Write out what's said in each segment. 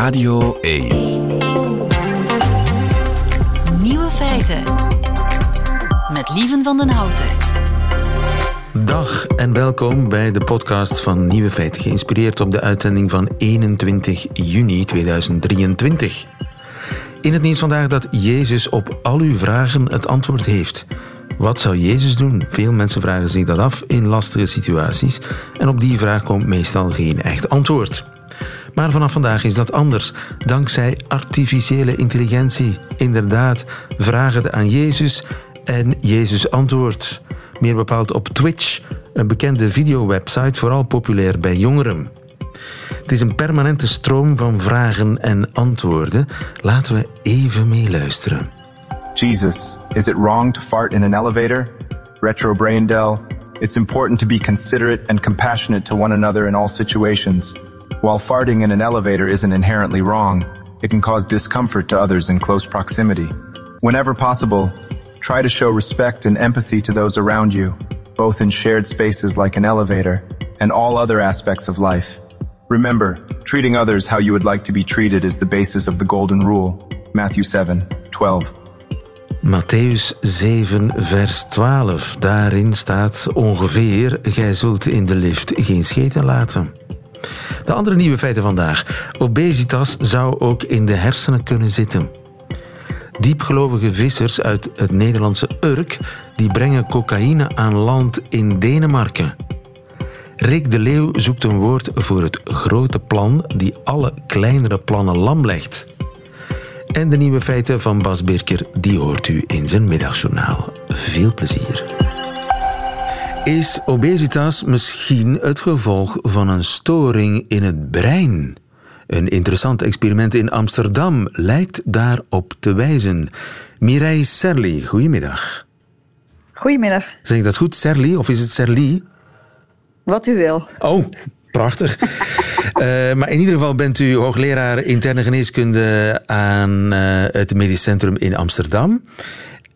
Radio 1. Nieuwe feiten. Met Lieven van den Houten. Dag en welkom bij de podcast van Nieuwe Feiten, geïnspireerd op de uitzending van 21 juni 2023. In het nieuws vandaag dat Jezus op al uw vragen het antwoord heeft. Wat zou Jezus doen? Veel mensen vragen zich dat af in lastige situaties en op die vraag komt meestal geen echt antwoord. Maar vanaf vandaag is dat anders, dankzij artificiële intelligentie. Inderdaad, vraag het aan Jezus en Jezus antwoordt. Meer bepaald op Twitch, een bekende videowebsite, vooral populair bij jongeren. Het is een permanente stroom van vragen en antwoorden. Laten we even meeluisteren. Jesus, is it wrong to fart in an elevator? Retro Braindell, it's important to be considerate and compassionate to one another in all situations. While farting in an elevator isn't inherently wrong, it can cause discomfort to others in close proximity. Whenever possible, try to show respect and empathy to those around you, both in shared spaces like an elevator and all other aspects of life. Remember, treating others how you would like to be treated is the basis of the golden rule. Matthew 7, 12. Matthäus 7, vers 12. Daarin staat ongeveer: Gij zult in de lift geen scheten laten. De andere nieuwe feiten vandaag. Obesitas zou ook in de hersenen kunnen zitten. Diepgelovige vissers uit het Nederlandse Urk die brengen cocaïne aan land in Denemarken. Rick de Leeuw zoekt een woord voor het grote plan die alle kleinere plannen lam legt. En de nieuwe feiten van Bas Birker, die hoort u in zijn middagjournaal. Veel plezier. Is obesitas misschien het gevolg van een storing in het brein? Een interessant experiment in Amsterdam lijkt daarop te wijzen. Mireille Serli, goedemiddag. Goedemiddag. Zeg ik dat goed, Serli, of is het Serli? Wat u wil. Oh, prachtig. uh, maar in ieder geval bent u hoogleraar interne geneeskunde aan uh, het Medisch Centrum in Amsterdam.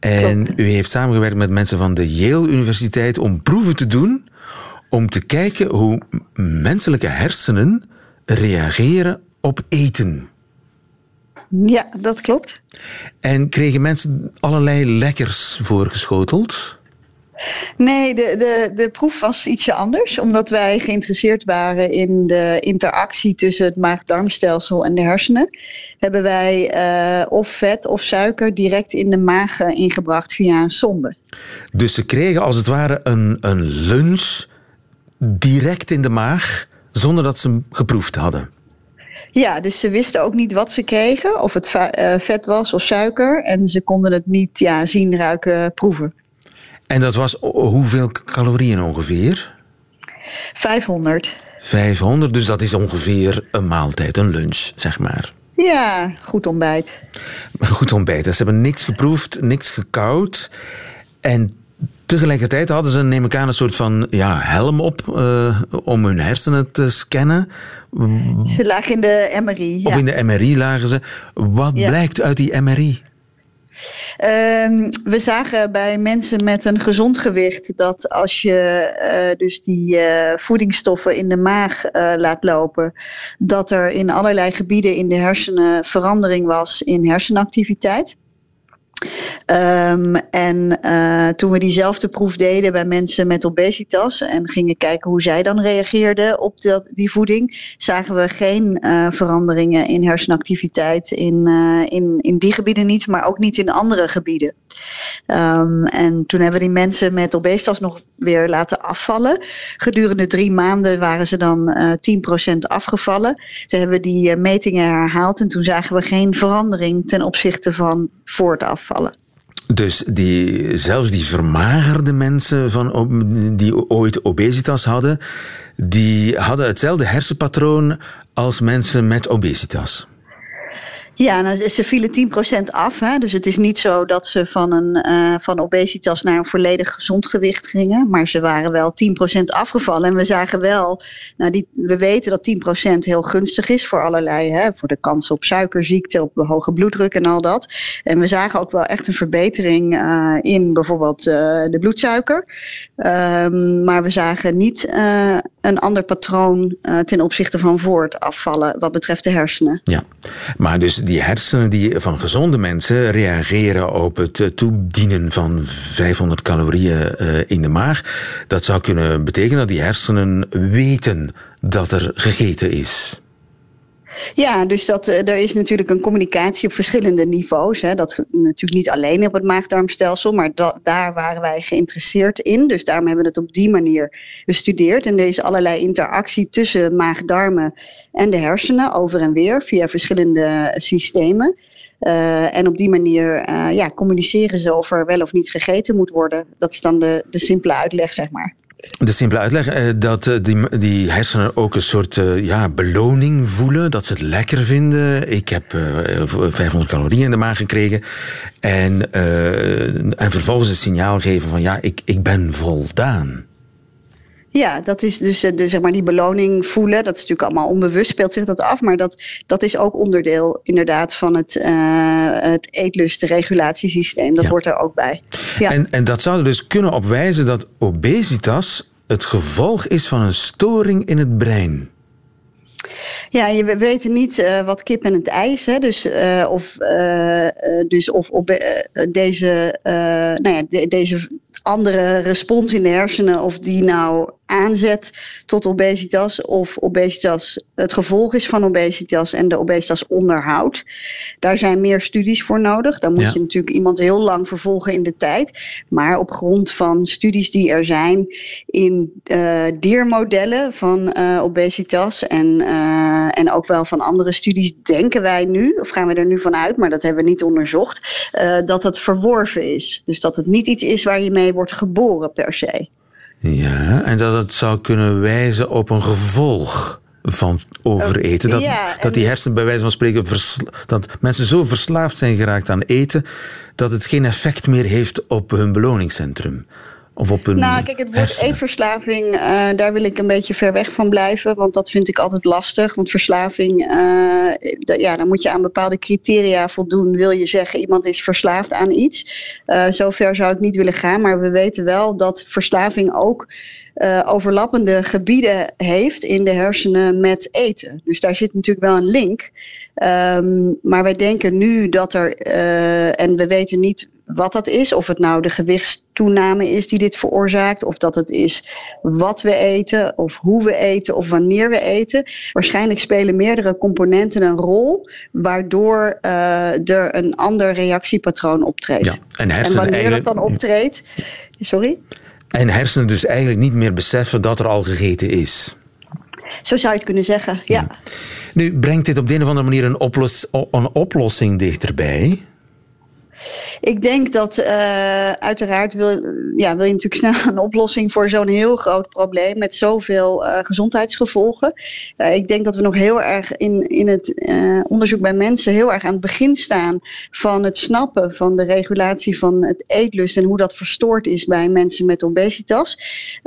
En Klopt. u heeft samengewerkt met mensen van de Yale Universiteit om proeven te doen om te kijken hoe menselijke hersenen reageren op eten. Ja, dat klopt. En kregen mensen allerlei lekkers voorgeschoteld? Nee, de, de, de proef was ietsje anders. Omdat wij geïnteresseerd waren in de interactie tussen het maag-darmstelsel en de hersenen. Hebben wij uh, of vet of suiker direct in de maag ingebracht via een sonde. Dus ze kregen als het ware een, een lunch direct in de maag, zonder dat ze hem geproefd hadden. Ja, dus ze wisten ook niet wat ze kregen, of het uh, vet was of suiker. En ze konden het niet ja, zien, ruiken, proeven. En dat was hoeveel calorieën ongeveer? 500. 500, dus dat is ongeveer een maaltijd, een lunch, zeg maar. Ja, goed ontbijt. Goed ontbijt. Ze hebben niks geproefd, niks gekoud. En tegelijkertijd hadden ze, neem ik aan, een soort van ja, helm op uh, om hun hersenen te scannen. Ze lagen in de MRI. Of in de MRI lagen ze. Wat Ja. blijkt uit die MRI? Ehm, we zagen bij mensen met een gezond gewicht dat als je eh, dus die eh, voedingsstoffen in de maag eh, laat lopen, dat er in allerlei gebieden in de hersenen verandering was in hersenactiviteit. Ehm, en eh, toen we diezelfde proef deden bij mensen met obesitas en gingen kijken hoe zij dan reageerden op dat, die voeding, zagen we geen eh, veranderingen in hersenactiviteit in, eh, in, in die gebieden niet, maar ook niet in andere gebieden. Ehm, en toen hebben we die mensen met obesitas nog weer laten afvallen. Gedurende drie maanden waren ze dan eh 10% afgevallen. Ze hebben die metingen herhaald en toen zagen we geen verandering ten opzichte van voor het afvallen. Dus die, zelfs die vermagerde mensen van, die ooit obesitas hadden, die hadden hetzelfde hersenpatroon als mensen met obesitas. Ja, nou, ze vielen 10% af. Hè? Dus het is niet zo dat ze van, een, eh, van obesitas naar een volledig gezond gewicht gingen. Maar ze waren wel 10% afgevallen. En we zagen wel, nou, die, we weten dat 10% heel gunstig is voor allerlei. Hè? Voor de kans op suikerziekte, op hoge bloeddruk en al dat. En we zagen ook wel echt een verbetering eh, in bijvoorbeeld eh, de bloedsuiker. Ehm, maar we zagen niet een ander patroon uh, ten opzichte van voort afvallen wat betreft de hersenen. Ja, maar dus die hersenen die van gezonde mensen reageren op het toedienen van 500 calorieën in de maag, dat zou kunnen betekenen dat die hersenen weten dat er gegeten is. Ja, dus dat, uh, er is natuurlijk een communicatie op verschillende niveaus. Hè. Dat natuurlijk niet alleen op het maagdarmstelsel, maar daar waren wij geïnteresseerd in. Dus daarom hebben we het op die manier bestudeerd. En is allerlei interactie tussen maagdarmen en de hersenen over en weer via verschillende systemen. Uh, en op die manier ja, communiceren ze of er wel of niet gegeten moet worden. Dat is dan de, de simpele uitleg, zeg maar. De simpele uitleg eh, dat eh, die, die hersenen ook een soort eh, ja, beloning voelen, dat ze het lekker vinden. Ik heb 500 calorieën in de maag gekregen. En, en vervolgens het signaal geven van ja, ik, ik ben voldaan. Ja, dat is dus de, zeg maar die beloning voelen. Dat is natuurlijk allemaal onbewust, speelt zich dat af. Maar dat, dat is ook onderdeel inderdaad van het, uh, het eetlustenregulatiesysteem. Dat hoort er ook bij. Ja. En, en dat zou er dus kunnen op wijzen dat obesitas het gevolg is van een storing in het brein. Ja, we weten niet uh, wat kip en het ijs. Hè, dus, uh, of, uh, dus of op deze, nou ja, de, deze andere respons in de hersenen, of die nou aanzet tot obesitas of obesitas het gevolg is van obesitas en de obesitas onderhoudt. Daar zijn meer studies voor nodig. Dan moet je natuurlijk iemand heel lang vervolgen in de tijd. Maar op grond van studies die er zijn in diermodellen van obesitas en, en ook wel van andere studies, denken wij nu, of gaan we er nu van uit, maar dat hebben we niet onderzocht, dat het verworven is. Dus dat het niet iets is waar je mee wordt geboren per se. Ja, en dat het zou kunnen wijzen op een gevolg van overeten. Dat, dat die hersenen bij wijze van spreken, dat mensen zo verslaafd zijn geraakt aan eten, dat het geen effect meer heeft op hun beloningscentrum. Of op hun nou, kijk, het woord eetverslaving, uh, daar wil ik een beetje ver weg van blijven. Want dat vind ik altijd lastig. Want verslaving, uh, ja, dan moet je aan bepaalde criteria voldoen. Wil je zeggen, iemand is verslaafd aan iets? Uh, zover zou ik niet willen gaan. Maar we weten wel dat verslaving ook uh, overlappende gebieden heeft in de hersenen met eten. Dus daar zit natuurlijk wel een link. Um, maar wij denken nu dat er, uh, en we weten niet wat dat is, of het nou de gewichtstoename is die dit veroorzaakt, of dat het is wat we eten, of hoe we eten, of wanneer we eten. Waarschijnlijk spelen meerdere componenten een rol, waardoor uh, er een ander reactiepatroon optreedt. Ja, en, en wanneer dat dan optreedt. Sorry? En hersenen dus eigenlijk niet meer beseffen dat er al gegeten is. Zo zou je het kunnen zeggen, ja. Nu, brengt dit op de een of andere manier een, oplos een oplossing dichterbij? Ik denk dat uh, uiteraard wil, ja, wil je natuurlijk snel een oplossing voor zo'n heel groot probleem met zoveel uh, gezondheidsgevolgen. Uh, ik denk dat we nog heel erg in, in het onderzoek bij mensen heel erg aan het begin staan van het snappen van de regulatie van het eetlust en hoe dat verstoord is bij mensen met obesitas.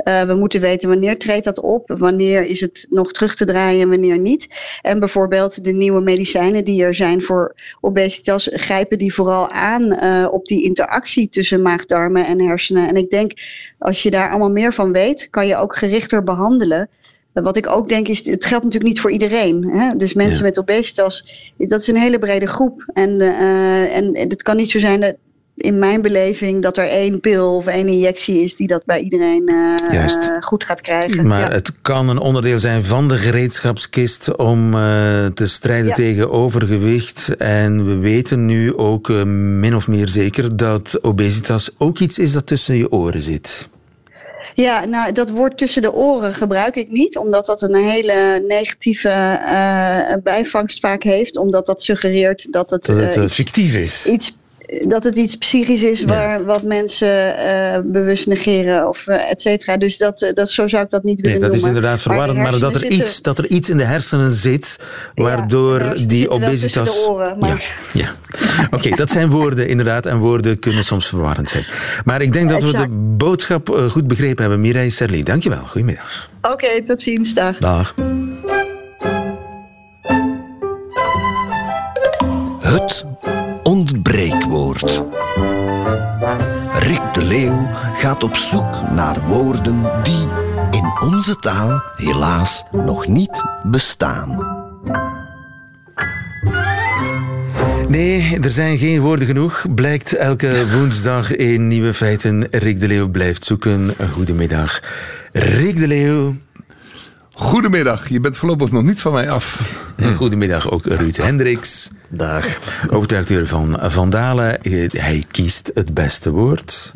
we moeten weten wanneer treedt dat op, wanneer is het nog terug te draaien en wanneer niet. En bijvoorbeeld de nieuwe medicijnen die er zijn voor obesitas grijpen die vooral aan uh, op die interactie tussen maagdarmen en hersenen. En ik denk, als je daar allemaal meer van weet, kan je ook gerichter behandelen. Wat ik ook denk is, het geldt natuurlijk niet voor iedereen. Hè? Dus mensen met obesitas, dat is een hele brede groep. En, uh, en het kan niet zo zijn dat in mijn beleving dat er één pil of één injectie is die dat bij iedereen uh, goed gaat krijgen. Maar het kan een onderdeel zijn van de gereedschapskist om uh, te strijden tegen overgewicht. En we weten nu ook uh, min of meer zeker dat obesitas ook iets is dat tussen je oren zit. Ja, nou, dat woord tussen de oren gebruik ik niet, omdat dat een hele negatieve uh, bijvangst vaak heeft. Omdat dat suggereert dat het, dat het fictief is. Iets dat het iets psychisch is waar, wat mensen uh, bewust negeren of uh, et cetera. Dus dat, uh, dat, zo zou ik dat niet willen nee, dat noemen. Dat is inderdaad verwarrend, maar, dat er, zitten... iets, dat er iets in de hersenen zit waardoor ja, die obesitas... De oren, maar... Ja, ja. oké, okay, dat zijn woorden inderdaad en woorden kunnen soms verwarrend zijn. Maar ik denk dat we de boodschap goed begrepen hebben. Mireille Serli, dankjewel. Goedemiddag. Oké, okay, tot ziens. Dag. Dag. Het Rick de Leeuw gaat op zoek naar woorden die in onze taal helaas nog niet bestaan. Nee, er zijn geen woorden genoeg. Blijkt elke woensdag in Nieuwe Feiten. Rick de Leeuw blijft zoeken. Goedemiddag. Rick de Leeuw. Goedemiddag, je bent voorlopig nog niet van mij af. Goedemiddag ook Ruud Hendricks. Dag. Hoofdredacteur van Vandalen. Hij kiest het beste woord.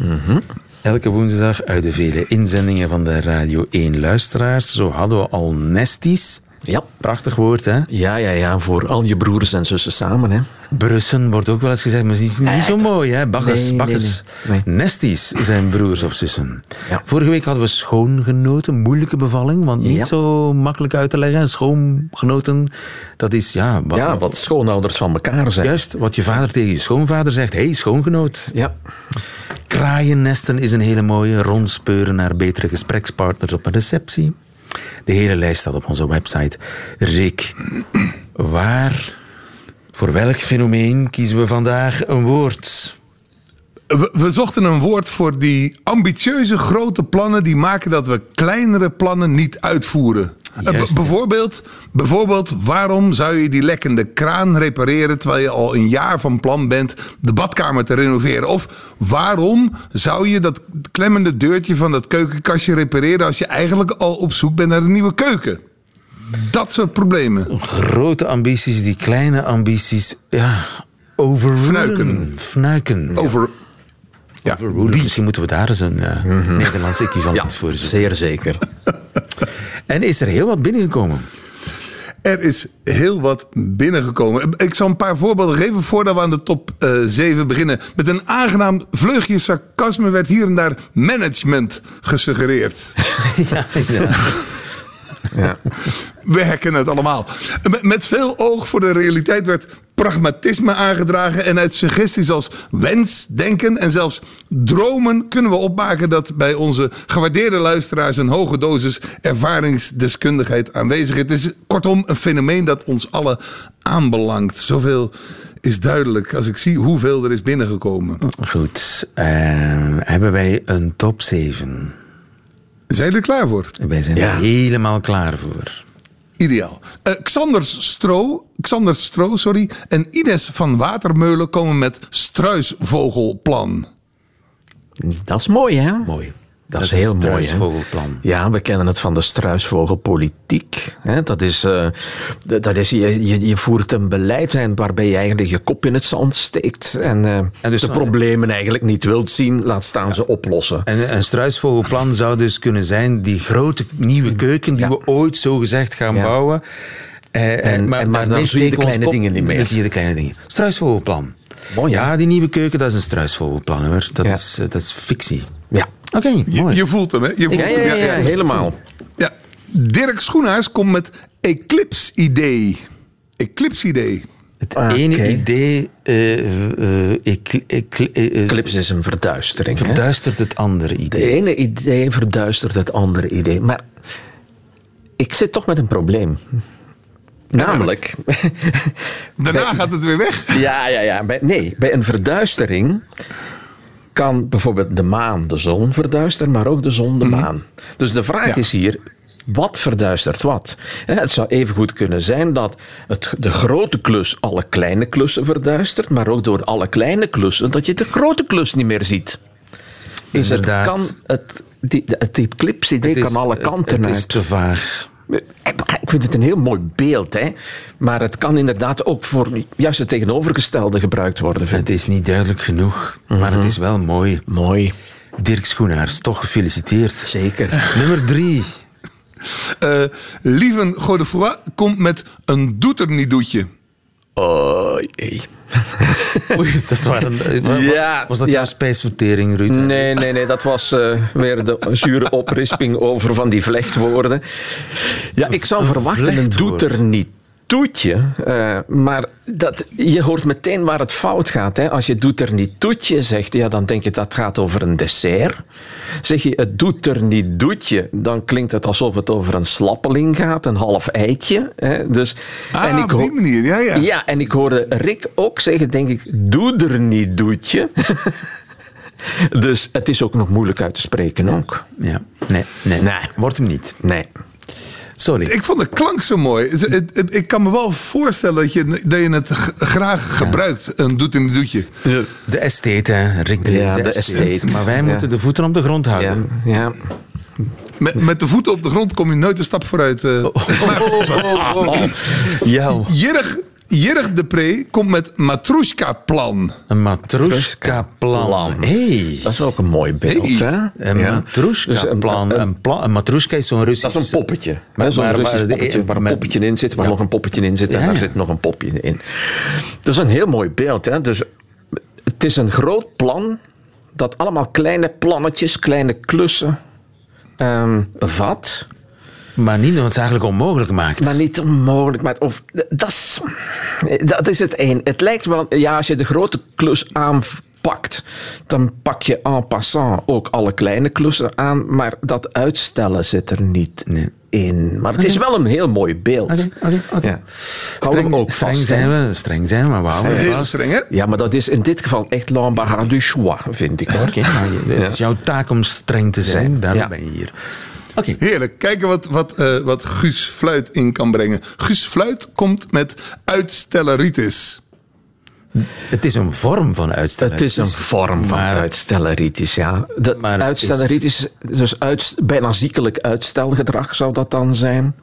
Elke woensdag uit de vele inzendingen van de Radio 1 luisteraars. Zo hadden we al Nesties. Ja. Prachtig woord, hè? Ja, ja, ja, voor al je broers en zussen samen. Hè. Brussen wordt ook wel eens gezegd, maar het is niet zo mooi, hè? Bakkes, Nee, nee, bakkes. nee. Nesties zijn broers of zussen. Ja. Vorige week hadden we schoongenoten, moeilijke bevalling, want niet Ja. zo makkelijk uit te leggen. Schoongenoten, dat is ja, wat, Ja, wat schoonouders van elkaar zijn. juist wat je vader tegen je schoonvader zegt. Hé, hey, schoongenoot. Ja. Kraaiennesten is een hele mooie. Rondspeuren naar betere gesprekspartners op een receptie. De hele lijst staat op onze website. Rick, waar, voor welk fenomeen kiezen we vandaag een woord? We, we zochten een woord voor die ambitieuze grote plannen die maken dat we kleinere plannen niet uitvoeren. Eh, Juist. bijvoorbeeld, bijvoorbeeld, waarom zou je die lekkende kraan repareren terwijl je al een jaar van plan bent de badkamer te renoveren? Of waarom zou je dat klemmende deurtje van dat keukenkastje repareren als je eigenlijk al op zoek bent naar een nieuwe keuken? Dat soort problemen. Grote ambities die kleine ambities ja, overrulen. Fnuiken. Fnuiken. Over. Ja. Misschien moeten we daar eens een eh, Nederlands equivalent ja, voor zoeken. zeer zeker. En is er heel wat binnengekomen? Er is heel wat binnengekomen. Ik zal een paar voorbeelden geven voordat we aan de top eh 7 beginnen. Met een aangenaam vleugje sarcasme werd hier en daar management gesuggereerd. ja, ja. Ja. We herkennen het allemaal. Met, met veel oog voor de realiteit werd pragmatisme aangedragen. En uit suggesties als wens, denken en zelfs dromen kunnen we opmaken dat bij onze gewaardeerde luisteraars een hoge dosis ervaringsdeskundigheid aanwezig is. Het is kortom een fenomeen dat ons allen aanbelangt. Zoveel is duidelijk als ik zie hoeveel er is binnengekomen. Goed. eh, hebben wij een top 7? Zijn jullie er klaar voor? Wij zijn Ja. er helemaal klaar voor. Ideaal. Eh, Xander Stro, Xander Stro sorry, en Ines van Watermeulen komen met struisvogelplan. Dat is mooi, hè? Mooi. Dat, is heel het mooi. Struisvogelplan. Ja, we kennen het van de struisvogelpolitiek. Hè? Dat is, eh, dat is je, je, je voert een beleid waarbij je eigenlijk je kop in het zand steekt en, eh, En dus- de problemen eigenlijk niet wilt zien, laat staan ze oplossen. En een struisvogelplan zou dus kunnen zijn die grote nieuwe keuken die Ja. we ooit zo gezegd gaan Ja. bouwen. Eh, eh, En- en maar nee, zie je de kleine dingen niet meer. Dan zie je de kleine dingen. Struisvogelplan. Mooi, ja, die nieuwe keuken, dat is een struisvogelplan hoor. Dat, is, eh, dat is fictie. Ja. Oké, Je, mooi. je voelt hem, hè? Je voelt Ja, ja, hem, ja, ja, helemaal. Ja. Dirk Schoenaars komt met Eclipse-idee. Eclipse-idee. het Ah, ene idee eh, eh, ecl- ecl- eh, eh, Eclipse is een verduistering. hè? verduistert het andere De idee. ene idee verduistert het andere idee. Maar ik zit toch met een probleem. Namelijk, Daarna gaat het weer weg. ja, ja, ja. Bij, nee, bij een verduistering kan bijvoorbeeld de maan de zon verduisteren, maar ook de zon de maan. Dus de vraag Ja. is hier, wat verduistert wat? Het zou even goed kunnen zijn dat het, de grote klus alle kleine klussen verduistert, maar ook door alle kleine klussen dat je de grote klus niet meer ziet. Dus het kan, het, die, het eclipse-idee is- kan alle het- kanten Het is uit. te vaag. Ik vind het een heel mooi beeld, hè? maar het kan inderdaad ook voor juist het tegenovergestelde gebruikt worden. Vind Het is niet duidelijk genoeg, maar het is wel mooi. Mooi, Dirk Schoenaars, toch gefeliciteerd. zeker. Nummer drie. Eh Lieven Godefroy komt met een doeter niet doetje. Oh, jee. Oei, dat waren, Ja, was dat ja. jouw spijsvertering, Ruud? Nee, nee, nee, dat was eh, weer de zure oprisping over van die vlechtwoorden. Ja, ik zou verwachten, doet er niet toetje. eh, maar dat, je hoort meteen waar het fout gaat. Hè. Als je doet er niet toetje zegt, ja, dan denk je dat gaat over een dessert. Zeg je het doet er niet doetje, dan klinkt het alsof het over een slappeling gaat, een half eitje. Hè. Dus, Ah, op ho- die manier, ja, ja. ja, en ik hoorde Rick ook zeggen, denk ik, doe er niet doetje. Dus het is ook nog moeilijk uit te spreken ook. Ja. Nee, nee, Nee. Wordt hem niet. Nee. Sorry. Ik vond de klank zo mooi. Ik kan me wel voorstellen dat je, dat je het graag gebruikt. Een doet in een doetje. De estate, hè. Rick de Ja, de, de estate. estate. Maar wij Ja. moeten de voeten op de grond houden. ja. Met, met de voeten op de grond kom je nooit een stap vooruit. Ja. Jirg, Jirg de Pre komt met Matrushka-plan. Een matrushka-plan. Plan. Hey. Dat is ook een mooi beeld, Hey. hè? Een Ja. matrushka-plan. Dus een- een, plan. Een matrushka is zo'n Russisch... Dat is een poppetje. hè, Zo'n Maar- Russisch poppetje waar een met- poppetje in zit, waar Ja. nog een poppetje in zit en Ja, daar zit nog een popje in. Dat is een heel mooi beeld. Hè? Dus het is een groot plan dat allemaal kleine plannetjes, kleine klussen ehm, bevat. Maar niet noodzakelijk onmogelijk maakt. Maar niet onmogelijk. Maar of, dat, is, dat is het één. Het lijkt wel, ja, als je de grote klus aanpakt, dan pak je en passant ook alle kleine klussen aan. Maar dat uitstellen zit er niet in. Maar het is wel een heel mooi beeld. Oké, oké, oké. Ja. Hou hem Streng, ook streng vast. zijn we, streng zijn we, maar we Heel streng, hè? Ja, maar dat is in dit geval echt l'embarras du choix, vind ik. Hoor. Oké, maar je- het is jouw taak om streng te zijn. Daarom Ja. ben je hier. Oké. Heerlijk. Kijken wat, wat, eh, wat Guus Fluit in kan brengen. Guus Fluit komt met uitstelleritis. Het is een vorm van uitstellen. Het is een vorm van Maar- uitstelleritis, ja. De Maar uitstelleritis, dus uit, bijna ziekelijk uitstelgedrag zou dat dan zijn.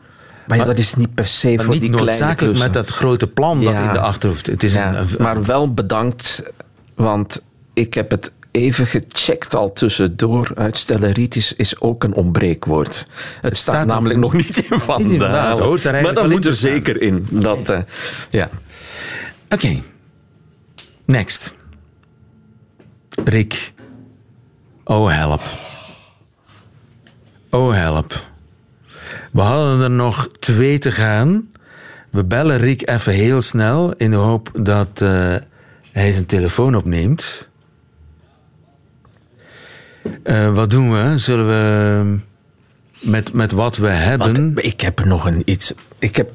Maar, ja, dat is niet per se Maar voor niet die kleine noodzakelijk klussen. met dat grote plan dat Ja. in de achterhoofd. Het is Ja, een, een- maar wel bedankt, want ik heb het even gecheckt al tussendoor. Uitstelleritis is ook een ontbreekwoord. Het staat, staat namelijk nog- niet in Van Dalen. Hoort er Maar dat wel moet er zeker in. Dat, eh, ja. Oké. Next. Rick. Oh help. Oh help. We hadden er nog twee te gaan. We bellen Rick even heel snel in de hoop dat eh, hij zijn telefoon opneemt. Eh, wat doen we? Zullen we met, met wat we hebben... Wat, ik heb nog een iets. Ik heb,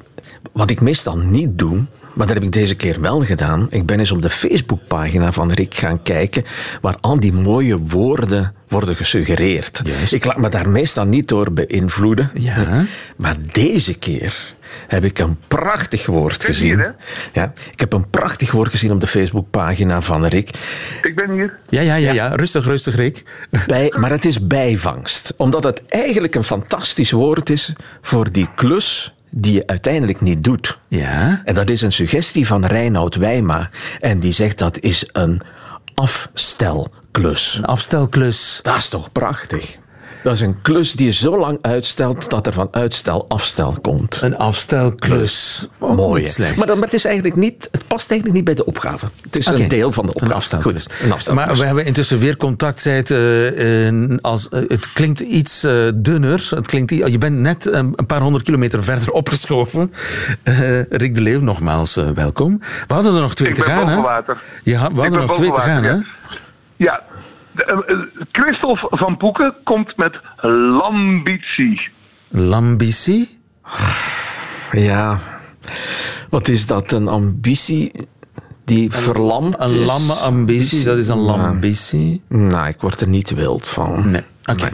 wat ik meestal niet doe, maar dat heb ik deze keer wel gedaan. Ik ben eens op de Facebookpagina van Rick gaan kijken, waar al die mooie woorden worden gesuggereerd. Juist. Ik laat me daar meestal niet door beïnvloeden. Ja. Maar deze keer heb ik een prachtig woord gezien. ja, ik heb een prachtig woord gezien op de Facebookpagina van Rick. Ik ben hier. Ja, ja, ja, ja. Rustig, rustig, Rick. Bij, maar het is bijvangst. Omdat het eigenlijk een fantastisch woord is voor die klus die je uiteindelijk niet doet. Ja. En dat is een suggestie van Reinoud Wijma. En die zegt dat is een afstelklus. Een afstelklus. Dat is toch prachtig? Dat is een klus die je zo lang uitstelt dat er van uitstel afstel komt. Een afstelklus. Ook Mooi. Maar, dan, maar het, is eigenlijk niet, het past eigenlijk niet bij de opgave. Het is een deel van de opgave. Een afstelklus. Goed, een afstelklus. Maar we hebben intussen weer contact. Zei het, eh, als, eh, het klinkt iets eh, dunner. Het klinkt, je bent net een, een paar honderd kilometer verder opgeschoven. Eh, Rick de Leeuw, nogmaals welkom. We hadden er nog twee Ik te ben gaan, hè? Ja, we hadden ben nog twee te gaan, hè? Ja. Eh, eh, Christophe van Poeken komt met lambitie. Lambitie? Ja, wat is dat? Een ambitie die verlamd Een is? lamme ambitie, dat is een lambitie. Nou, ik word er niet wild van. Nee, oké.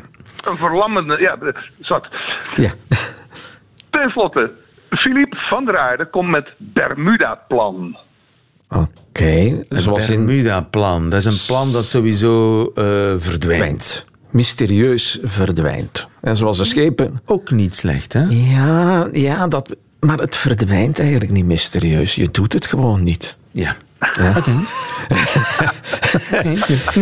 Een verlammende... Ja, zat. Ja. Ten slotte, Philippe van der Aarde komt met Bermuda-plan. Oké, zoals in Bermuda-plan. Dat is een plan dat sowieso eh, verdwijnt. Mysterieus verdwijnt. En zoals de schepen... Ook niet slecht, hè? Ja, ja dat, maar het verdwijnt eigenlijk niet mysterieus. Je doet het gewoon niet. Ja. Ja.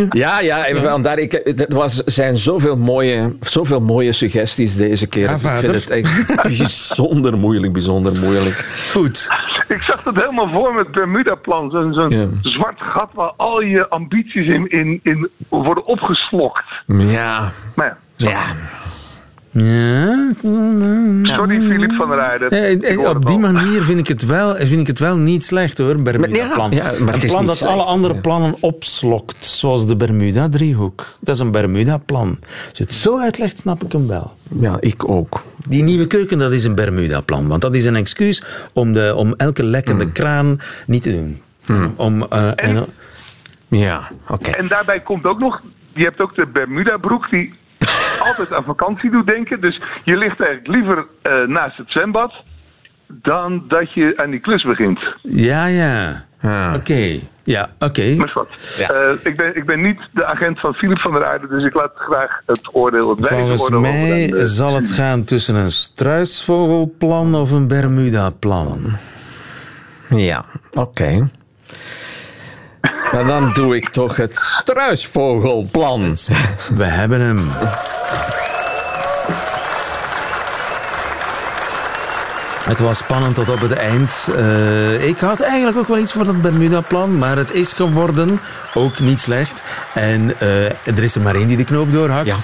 Ja, ja, en vandaar, ik, er was, zijn zoveel mooie, zoveel mooie suggesties deze keer. Ja, ik vind het echt bijzonder moeilijk, bijzonder moeilijk. Goed. Ik zag dat helemaal voor met Bermuda-plan. Zo'n Ja. zwart gat waar al je ambities in, in, in worden opgeslokt. Ja, Maar ja, ja. Ja. sorry Philippe van der Aarde. Eh, eh, op die manier vind ik het wel, vind ik het wel niet slecht hoor, Bermuda-plan. ja, ja, een plan dat slecht. alle andere Ja. plannen opslokt, zoals de Bermuda-driehoek. Dat is een Bermuda-plan. Als je het zo uitlegt, snap ik hem wel. ja, ik ook. Die nieuwe keuken, dat is een Bermuda-plan. Want dat is een excuus om, de, om elke lekkende Hmm. kraan niet te doen. Om, eh, en, Ja, oké. En daarbij komt ook nog je hebt ook de Bermuda-broek die altijd aan vakantie doet denken. Dus je ligt eigenlijk liever eh, naast het zwembad dan dat je aan die klus begint. Ja, ja. Oké. Ja, oké. Maar wat. Eh, ik, ben, ik ben niet de agent van Philip van der Aarde, dus ik laat graag het oordeel, het Volgens mij de- zal het gaan tussen een struisvogelplan of een Bermuda-plan. Ja, oké. Maar dan doe ik toch het struisvogelplan. We hebben hem. Het was spannend tot op het eind. Eh, ik had eigenlijk ook wel iets voor dat Bermuda-plan, maar het is geworden ook niet slecht. En eh, er is er maar één die de knoop doorhakt. Ja.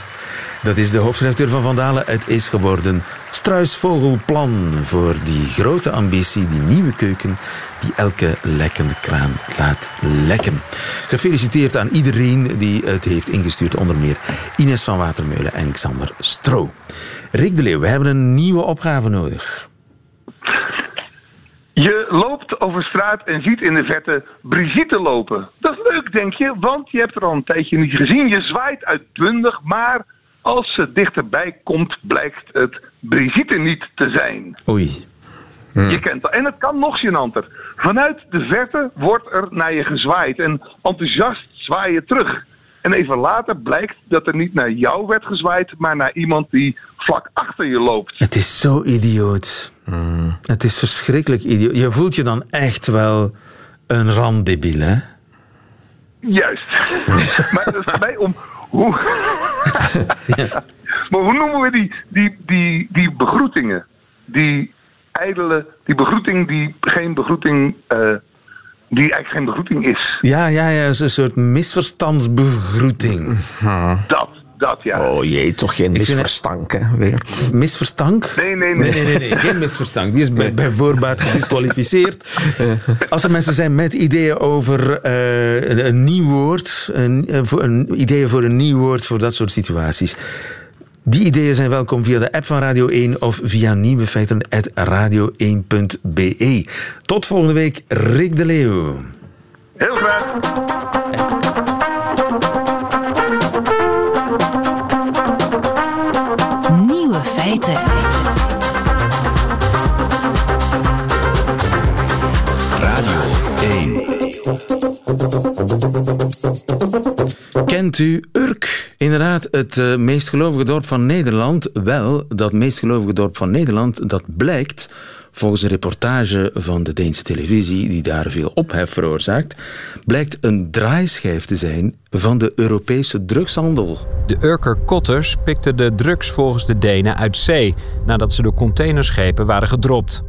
Dat is de hoofdredacteur van Vandalen. Het is geworden Struisvogelplan voor die grote ambitie, die nieuwe keuken die elke lekkende kraan laat lekken. Gefeliciteerd aan iedereen die het heeft ingestuurd, onder meer Ines van Watermeulen en Xander Stro. Rick de Leeuw, we hebben een nieuwe opgave nodig. Je loopt over straat en ziet in de verte Brigitte lopen. Dat is leuk, denk je, want je hebt er al een tijdje niet gezien. Je zwaait uitbundig, maar als ze dichterbij komt, blijkt het Brigitte niet te zijn. Oei. Je kent dat. En het kan nog gênanter. Vanuit de verte wordt er naar je gezwaaid en enthousiast zwaai je terug. En even later blijkt dat er niet naar jou werd gezwaaid, maar naar iemand die vlak achter je loopt. Het is zo idioot. Het is verschrikkelijk idioot. Je voelt je dan echt wel een randebiel, hè? Juist. maar het is mij om. Hoe, maar hoe noemen we die, die, die, die begroetingen? Die ijdele. Die begroeting die geen begroeting. eh, die eigenlijk geen begroeting is. Ja, ja, ja, het is een soort misverstandsbegroeting. Dat, dat ja. Oh jee, toch geen hè, weer. Misverstank? Nee, nee, Nee, nee. nee, nee, nee, geen misverstand. Die is bij, bij voorbaat gedisqualificeerd. Als er mensen zijn met ideeën over eh, een, een nieuw woord, een, eh, voor een, ideeën voor een nieuw woord voor dat soort situaties. Die ideeën zijn welkom via de app van Radio 1 of via nieuwefeiten.radio1.be. Tot volgende week, Rick de Leeuw. Heel graag. Feiten. Radio 1. Kent u Urk? Inderdaad, het eh, meest gelovige dorp van Nederland. Wel, dat meest gelovige dorp van Nederland, dat blijkt volgens een reportage van de Deense televisie, die daar veel ophef veroorzaakt, blijkt een draaischijf te zijn van de Europese drugshandel. De Urker Kotters pikten de drugs volgens de Denen uit zee nadat ze door containerschepen waren gedropt.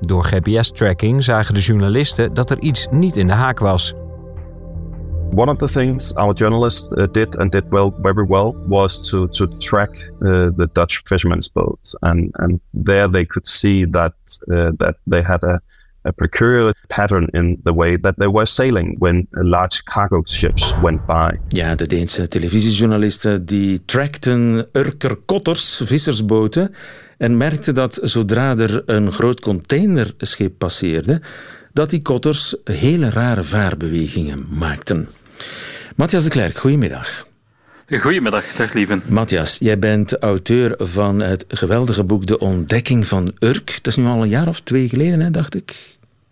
Door GPS-tracking zagen de journalisten dat er iets niet in de haak was. One of the things our journalists uh, did and did well, very well, was to to track uh, the Dutch fishermen's boats, and and there they could see that uh, that they had a, peculiar pattern in the way that they were sailing when large cargo ships went by. Ja, de Deense televisiejournalisten die trackten Urker Kotters, vissersboten, en merkten dat zodra er een groot containerschip passeerde, dat die kotters hele rare vaarbewegingen maakten. Matthias de Klerk, goedemiddag. Goedemiddag, dag lieven. Matthias, jij bent auteur van het geweldige boek De Ontdekking van Urk. Dat is nu al een jaar of twee geleden, hè, dacht ik.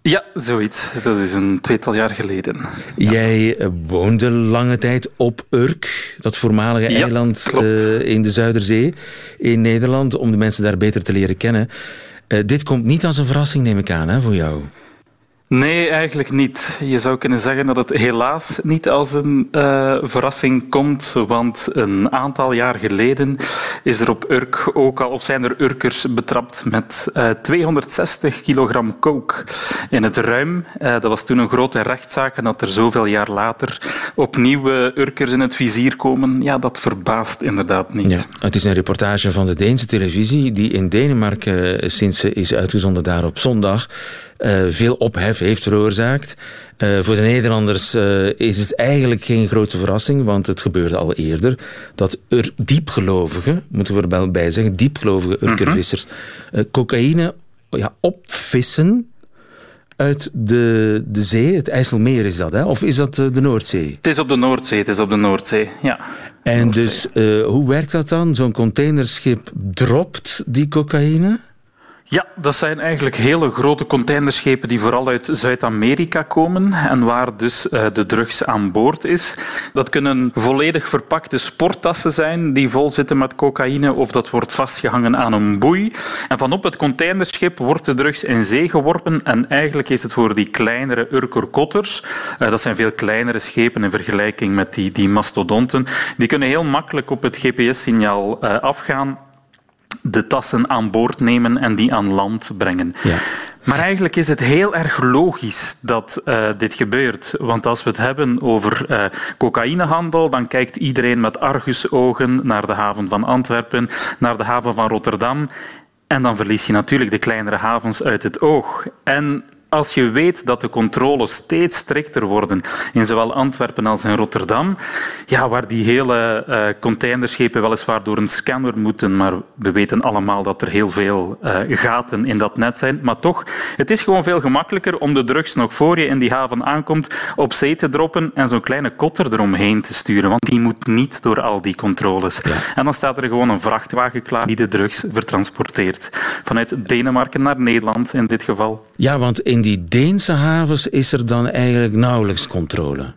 Ja, zoiets. Dat is een tweetal jaar geleden. Jij eh, woonde lange tijd op Urk, dat voormalige Ja, eiland eh, in de Zuiderzee in Nederland, om de mensen daar beter te leren kennen. Eh, dit komt niet als een verrassing, neem ik aan, hè, voor jou. Nee, eigenlijk niet. Je zou kunnen zeggen dat het helaas niet als een eh, verrassing komt, want een aantal jaar geleden is er op Urk ook al, of zijn er Urkers betrapt met eh, 260 kilogram coke in het ruim. Eh, dat was toen een grote rechtszaak en dat er zoveel jaar later opnieuw eh, Urkers in het vizier komen, ja, dat verbaast inderdaad niet. Ja, het is een reportage van de Deense televisie die in Denemarken eh, sinds is uitgezonden daar op zondag eh, veel ophef heeft veroorzaakt. Eh, voor de Nederlanders eh, is het eigenlijk geen grote verrassing, want het gebeurde al eerder dat er diepgelovigen, moeten we er wel bij zeggen, diepgelovige Urkervissers, eh, cocaïne ja, opvissen uit de, de zee. Het IJsselmeer is dat, hè? of is dat eh, de Noordzee? Het is op de Noordzee, het is op de Noordzee, ja. En dus, hoe werkt dat dan? Zo'n containerschip dropt die cocaïne? Ja, dat zijn eigenlijk hele grote containerschepen die vooral uit Zuid-Amerika komen en waar dus uh, de drugs aan boord is. Dat kunnen volledig verpakte sporttassen zijn die vol zitten met cocaïne of dat wordt vastgehangen aan een boei. En vanop het containerschip wordt de drugs in zee geworpen en eigenlijk is het voor die kleinere Urker-kotters, uh, dat zijn veel kleinere schepen in vergelijking met die, die mastodonten, die kunnen heel makkelijk op het GPS-signaal uh, afgaan de tassen aan boord nemen en die aan land brengen. Ja. Maar eigenlijk is het heel erg logisch dat uh, dit gebeurt. Want als we het hebben over uh, cocaïnehandel, dan kijkt iedereen met argusogen naar de haven van Antwerpen, naar de haven van Rotterdam. En dan verlies je natuurlijk de kleinere havens uit het oog. En als je weet dat de controles steeds strikter worden in zowel Antwerpen als in Rotterdam, ja, waar die hele uh, containerschepen weliswaar door een scanner moeten, maar we weten allemaal dat er heel veel uh, gaten in dat net zijn. Maar toch, het is gewoon veel gemakkelijker om de drugs nog voor je in die haven aankomt op zee te droppen en zo'n kleine kotter eromheen te sturen, want die moet niet door al die controles. Ja. En dan staat er gewoon een vrachtwagen klaar die de drugs vertransporteert. Vanuit Denemarken naar Nederland in dit geval. Ja, want in die Deense havens is er dan eigenlijk nauwelijks controle.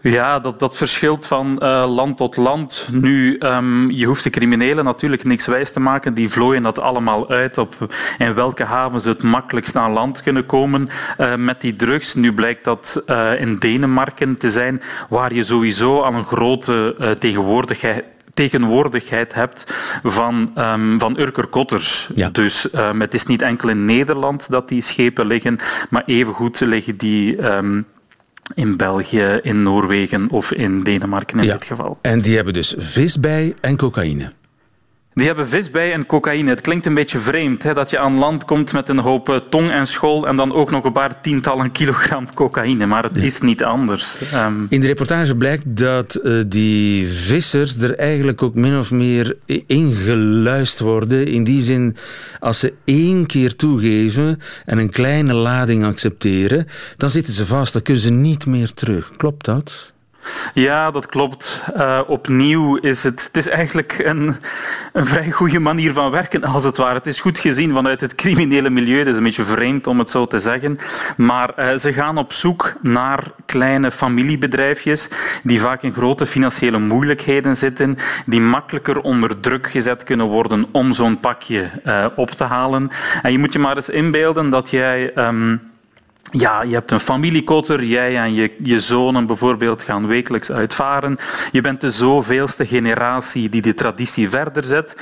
Ja, dat, dat verschilt van uh, land tot land. Nu, um, je hoeft de criminelen natuurlijk niks wijs te maken. Die vlooien dat allemaal uit op in welke haven ze het makkelijkst aan land kunnen komen uh, met die drugs. Nu blijkt dat uh, in Denemarken te zijn, waar je sowieso aan een grote tegenwoordigheid tegenwoordigheid hebt van, um, van Urker-Kotters. Ja. Dus um, het is niet enkel in Nederland dat die schepen liggen, maar evengoed liggen die um, in België, in Noorwegen of in Denemarken in ja. dit geval. En die hebben dus visbij en cocaïne. Die hebben vis bij en cocaïne. Het klinkt een beetje vreemd hè, dat je aan land komt met een hoop eh, tong en school en dan ook nog een paar tientallen kilogram cocaïne. Maar het ja. is niet anders. Um... In de reportage blijkt dat uh, die vissers er eigenlijk ook min of meer ingeluist worden. In die zin, als ze één keer toegeven en een kleine lading accepteren, dan zitten ze vast. Dan kunnen ze niet meer terug. Klopt dat? Ja, dat klopt. Uh, opnieuw is het, het is eigenlijk een, een vrij goede manier van werken, als het ware. Het is goed gezien vanuit het criminele milieu. Het is een beetje vreemd om het zo te zeggen. Maar uh, ze gaan op zoek naar kleine familiebedrijfjes die vaak in grote financiële moeilijkheden zitten, die makkelijker onder druk gezet kunnen worden om zo'n pakje uh, op te halen. En je moet je maar eens inbeelden dat jij... Um, ja, je hebt een familiekotter, jij en je, je zonen bijvoorbeeld gaan wekelijks uitvaren. Je bent de zoveelste generatie die die traditie verder zet.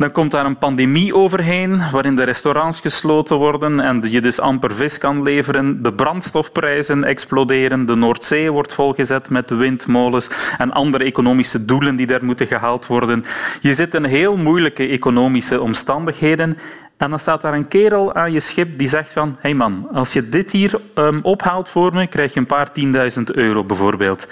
Dan komt daar een pandemie overheen, waarin de restaurants gesloten worden en je dus amper vis kan leveren. De brandstofprijzen exploderen, de Noordzee wordt volgezet met windmolens en andere economische doelen die daar moeten gehaald worden. Je zit in heel moeilijke economische omstandigheden en dan staat daar een kerel aan je schip die zegt van... hey man, als je dit hier um, ophaalt voor me, krijg je een paar tienduizend euro bijvoorbeeld.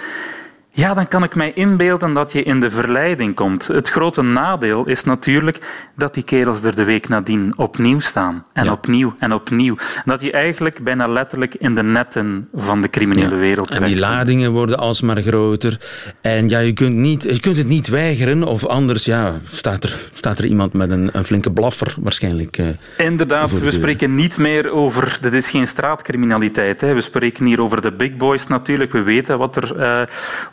Ja, dan kan ik mij inbeelden dat je in de verleiding komt. Het grote nadeel is natuurlijk dat die kerels er de week nadien opnieuw staan. En ja. opnieuw en opnieuw. Dat je eigenlijk bijna letterlijk in de netten van de criminele ja. wereld En die ladingen worden alsmaar groter. En ja, je kunt, niet, je kunt het niet weigeren, of anders ja, staat, er, staat er iemand met een, een flinke blaffer waarschijnlijk. Uh, Inderdaad, we spreken niet meer over... Dit is geen straatcriminaliteit. Hè. We spreken hier over de big boys natuurlijk. We weten wat er uh,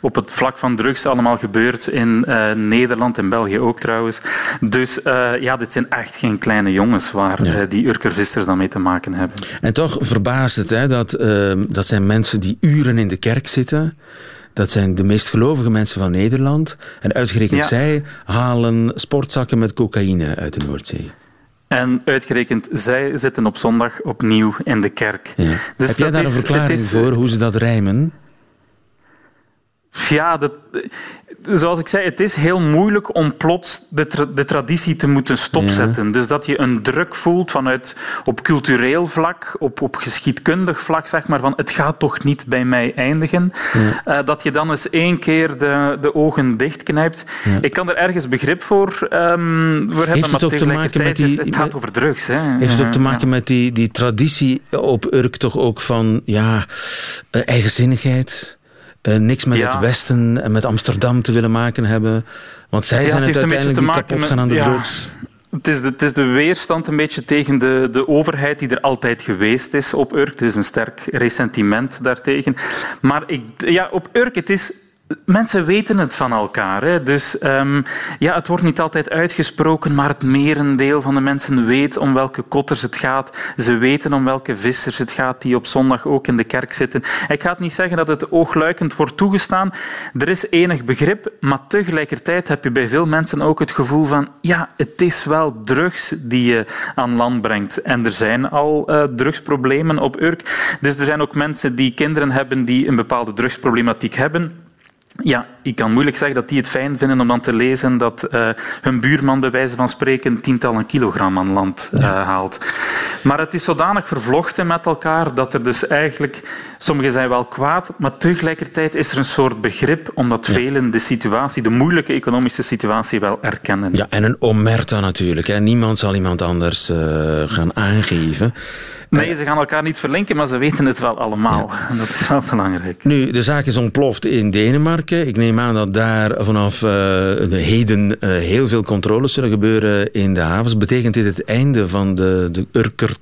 op het vlak van drugs allemaal gebeurt in uh, Nederland en België ook trouwens. Dus uh, ja, dit zijn echt geen kleine jongens waar ja. uh, die Urkervissers dan mee te maken hebben. En toch verbaast het hè, dat, ehm, dat zijn mensen die uren in de kerk zitten. Dat zijn de meest gelovige mensen van Nederland. En uitgerekend ja. zij halen sportzakken met cocaïne uit de Noordzee. En uitgerekend, zij zitten op zondag opnieuw in de kerk. Ja. Dus Heb jij daar is, een verklaring is, voor, hoe ze dat rijmen? Ja, dat, zoals ik zei, het is heel moeilijk om plots de, tra de traditie te moeten stopzetten. Ja. Dus dat je een druk voelt vanuit op cultureel vlak, op, op geschiedkundig vlak, zeg maar, van het gaat toch niet bij mij eindigen. Ja. Uh, dat je dan eens één keer de, de ogen dichtknijpt. Ja. Ik kan er ergens begrip voor, um, voor hebben, maar tegelijkertijd die, is, het gaat over drugs. Hè. Heeft het ook te maken met die, die traditie op Urk toch ook van ja, uh, eigenzinnigheid? Eh, niks met Ja. het Westen en met Amsterdam te willen maken hebben. Want zij Ja, zijn het uiteindelijk te die kapot gaan aan de drugs. Het is, de, het is de weerstand een beetje tegen de, de overheid die er altijd geweest is op Urk. Er is een sterk ressentiment daartegen. Maar ik, ja, op Urk, het is... Mensen weten het van elkaar. Hè. Dus ehm, ja, het wordt niet altijd uitgesproken, maar het merendeel van de mensen weet om welke kotters het gaat. Ze weten om welke vissers het gaat die op zondag ook in de kerk zitten. Ik ga het niet zeggen dat het oogluikend wordt toegestaan. Er is enig begrip, maar tegelijkertijd heb je bij veel mensen ook het gevoel van ja, het is wel drugs die je aan land brengt. En er zijn al eh, drugsproblemen op Urk. Dus er zijn ook mensen die kinderen hebben die een bepaalde drugsproblematiek hebben. Ja, ik kan moeilijk zeggen dat die het fijn vinden om dan te lezen dat eh, hun buurman bij wijze van spreken tientallen kilogram aan land eh, haalt. Maar het is zodanig vervlochten met elkaar dat er dus eigenlijk... Sommigen zijn wel kwaad, maar tegelijkertijd is er een soort begrip omdat velen de situatie, de moeilijke economische situatie wel erkennen. Ja, en een omerta natuurlijk. Hè. Niemand zal iemand anders eh, gaan aangeven. Nee, ze gaan elkaar niet verlinken, maar ze weten het wel allemaal. En dat is wel belangrijk. Nu, de zaak is ontploft in Denemarken. Ik neem aan dat daar vanaf eh, de heden eh, heel veel controles zullen gebeuren in de havens. Betekent dit het einde van de, de Urker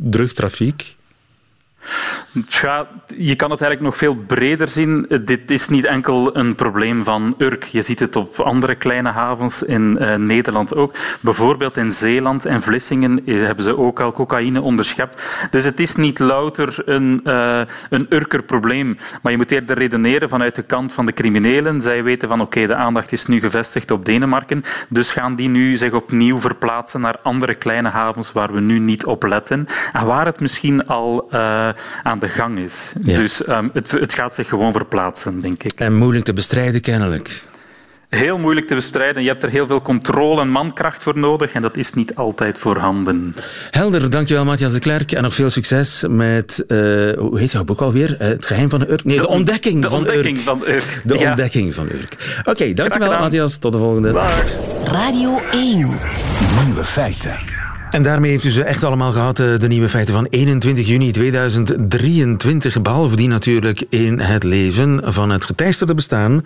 je kan het eigenlijk nog veel breder zien. Dit is niet enkel een probleem van Urk. Je ziet het op andere kleine havens in eh, Nederland ook. Bijvoorbeeld in Zeeland en Vlissingen hebben ze ook al cocaïne onderschept. Dus het is niet louter een, eh een Urker probleem. Maar je moet eerder redeneren vanuit de kant van de criminelen. Zij weten van oké, de aandacht is nu gevestigd op Denemarken. Dus gaan die nu zich opnieuw verplaatsen naar andere kleine havens waar we nu niet op letten. En waar het misschien al eh, aan de gang is. Ja. Dus ehm, het, het gaat zich gewoon verplaatsen, denk ik. En moeilijk te bestrijden kennelijk. Heel moeilijk te bestrijden. Je hebt er heel veel controle en mankracht voor nodig en dat is niet altijd voorhanden. Helder, dankjewel Matthias de Klerk. En nog veel succes met, eh, hoe heet jouw boek alweer? Eh, het geheim van de Urk? Nee, de, on- ontdekking de van ontdekking Urk. van Urk. De Ja. ontdekking van Urk. Oké, dankjewel. Matthias. Tot de volgende. Radio 1. Nieuwe feiten. En daarmee heeft u ze echt allemaal gehad, eh, de nieuwe feiten van 21 juni 2023. Behalve die natuurlijk in het leven van het geteisterde bestaan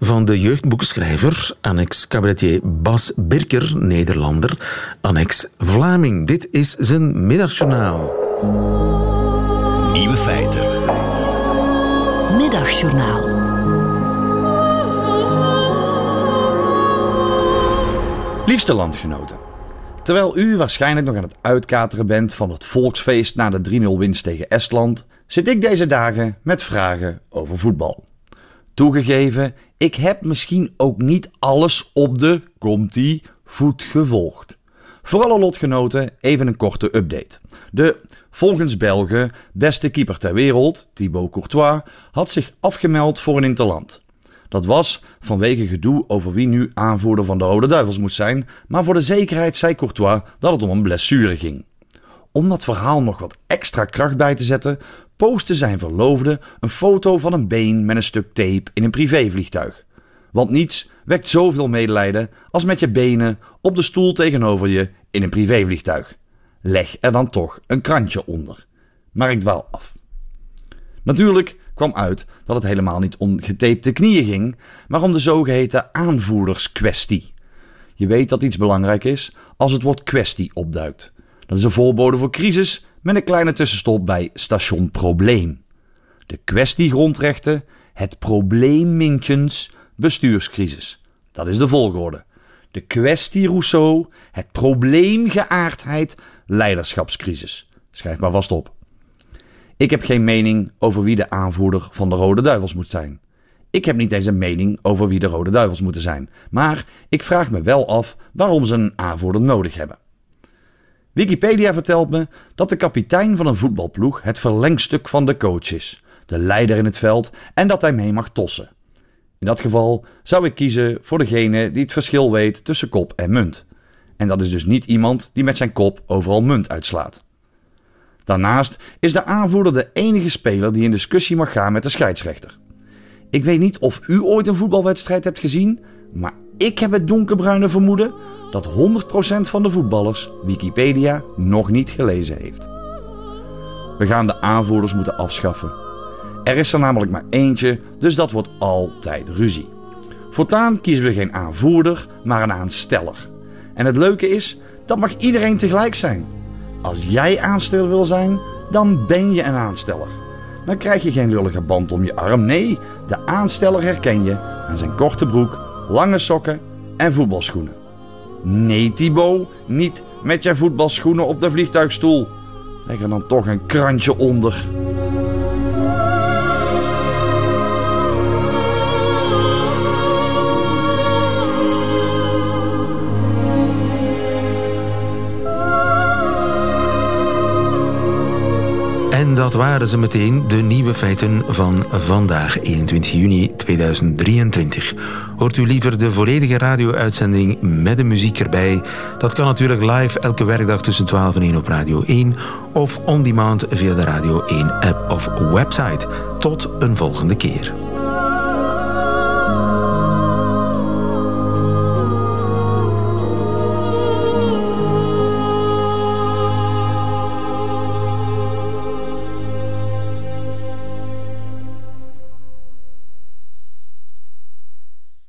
van de jeugdboekenschrijver, annex cabaretier Bas Birker, Nederlander, annex Vlaming. Dit is zijn middagjournaal. Nieuwe feiten. Middagjournaal. Liefste landgenoten. Terwijl u waarschijnlijk nog aan het uitkateren bent van het volksfeest na de 3-0 winst tegen Estland, zit ik deze dagen met vragen over voetbal. Toegegeven, ik heb misschien ook niet alles op de komt-ie voet gevolgd. Voor alle lotgenoten even een korte update. De, volgens Belgen, beste keeper ter wereld, Thibaut Courtois, had zich afgemeld voor een interland. Dat was vanwege gedoe over wie nu aanvoerder van de Rode Duivels moest zijn, maar voor de zekerheid zei Courtois dat het om een blessure ging. Om dat verhaal nog wat extra kracht bij te zetten, postte zijn verloofde een foto van een been met een stuk tape in een privévliegtuig. Want niets wekt zoveel medelijden als met je benen op de stoel tegenover je in een privévliegtuig. Leg er dan toch een krantje onder. Maar ik dwaal af. Natuurlijk kwam uit dat het helemaal niet om getapte knieën ging, maar om de zogeheten aanvoerderskwestie. Je weet dat iets belangrijk is als het woord kwestie opduikt. Dat is een voorbode voor crisis met een kleine tussenstop bij station probleem. De kwestie grondrechten, het probleem Mintjens, bestuurscrisis. Dat is de volgorde. De kwestie Rousseau, het probleem geaardheid, leiderschapscrisis. Schrijf maar vast op. Ik heb geen mening over wie de aanvoerder van de Rode Duivels moet zijn. Ik heb niet eens een mening over wie de Rode Duivels moeten zijn. Maar ik vraag me wel af waarom ze een aanvoerder nodig hebben. Wikipedia vertelt me dat de kapitein van een voetbalploeg het verlengstuk van de coach is, de leider in het veld en dat hij mee mag tossen. In dat geval zou ik kiezen voor degene die het verschil weet tussen kop en munt. En dat is dus niet iemand die met zijn kop overal munt uitslaat. Daarnaast is de aanvoerder de enige speler die in discussie mag gaan met de scheidsrechter. Ik weet niet of u ooit een voetbalwedstrijd hebt gezien, maar ik heb het donkerbruine vermoeden dat 100% van de voetballers Wikipedia nog niet gelezen heeft. We gaan de aanvoerders moeten afschaffen. Er is er namelijk maar eentje, dus dat wordt altijd ruzie. Voortaan kiezen we geen aanvoerder, maar een aansteller. En het leuke is, dat mag iedereen tegelijk zijn. Als jij aansteller wil zijn, dan ben je een aansteller. Dan krijg je geen lullige band om je arm. Nee, de aansteller herken je aan zijn korte broek, lange sokken en voetbalschoenen. Nee, Thibaut, niet met je voetbalschoenen op de vliegtuigstoel. Leg er dan toch een krantje onder. En dat waren ze meteen, de nieuwe feiten van vandaag, 21 juni 2023. Hoort u liever de volledige radio-uitzending met de muziek erbij? Dat kan natuurlijk live elke werkdag tussen 12 en 1 op Radio 1 of on demand via de Radio 1 app of website. Tot een volgende keer.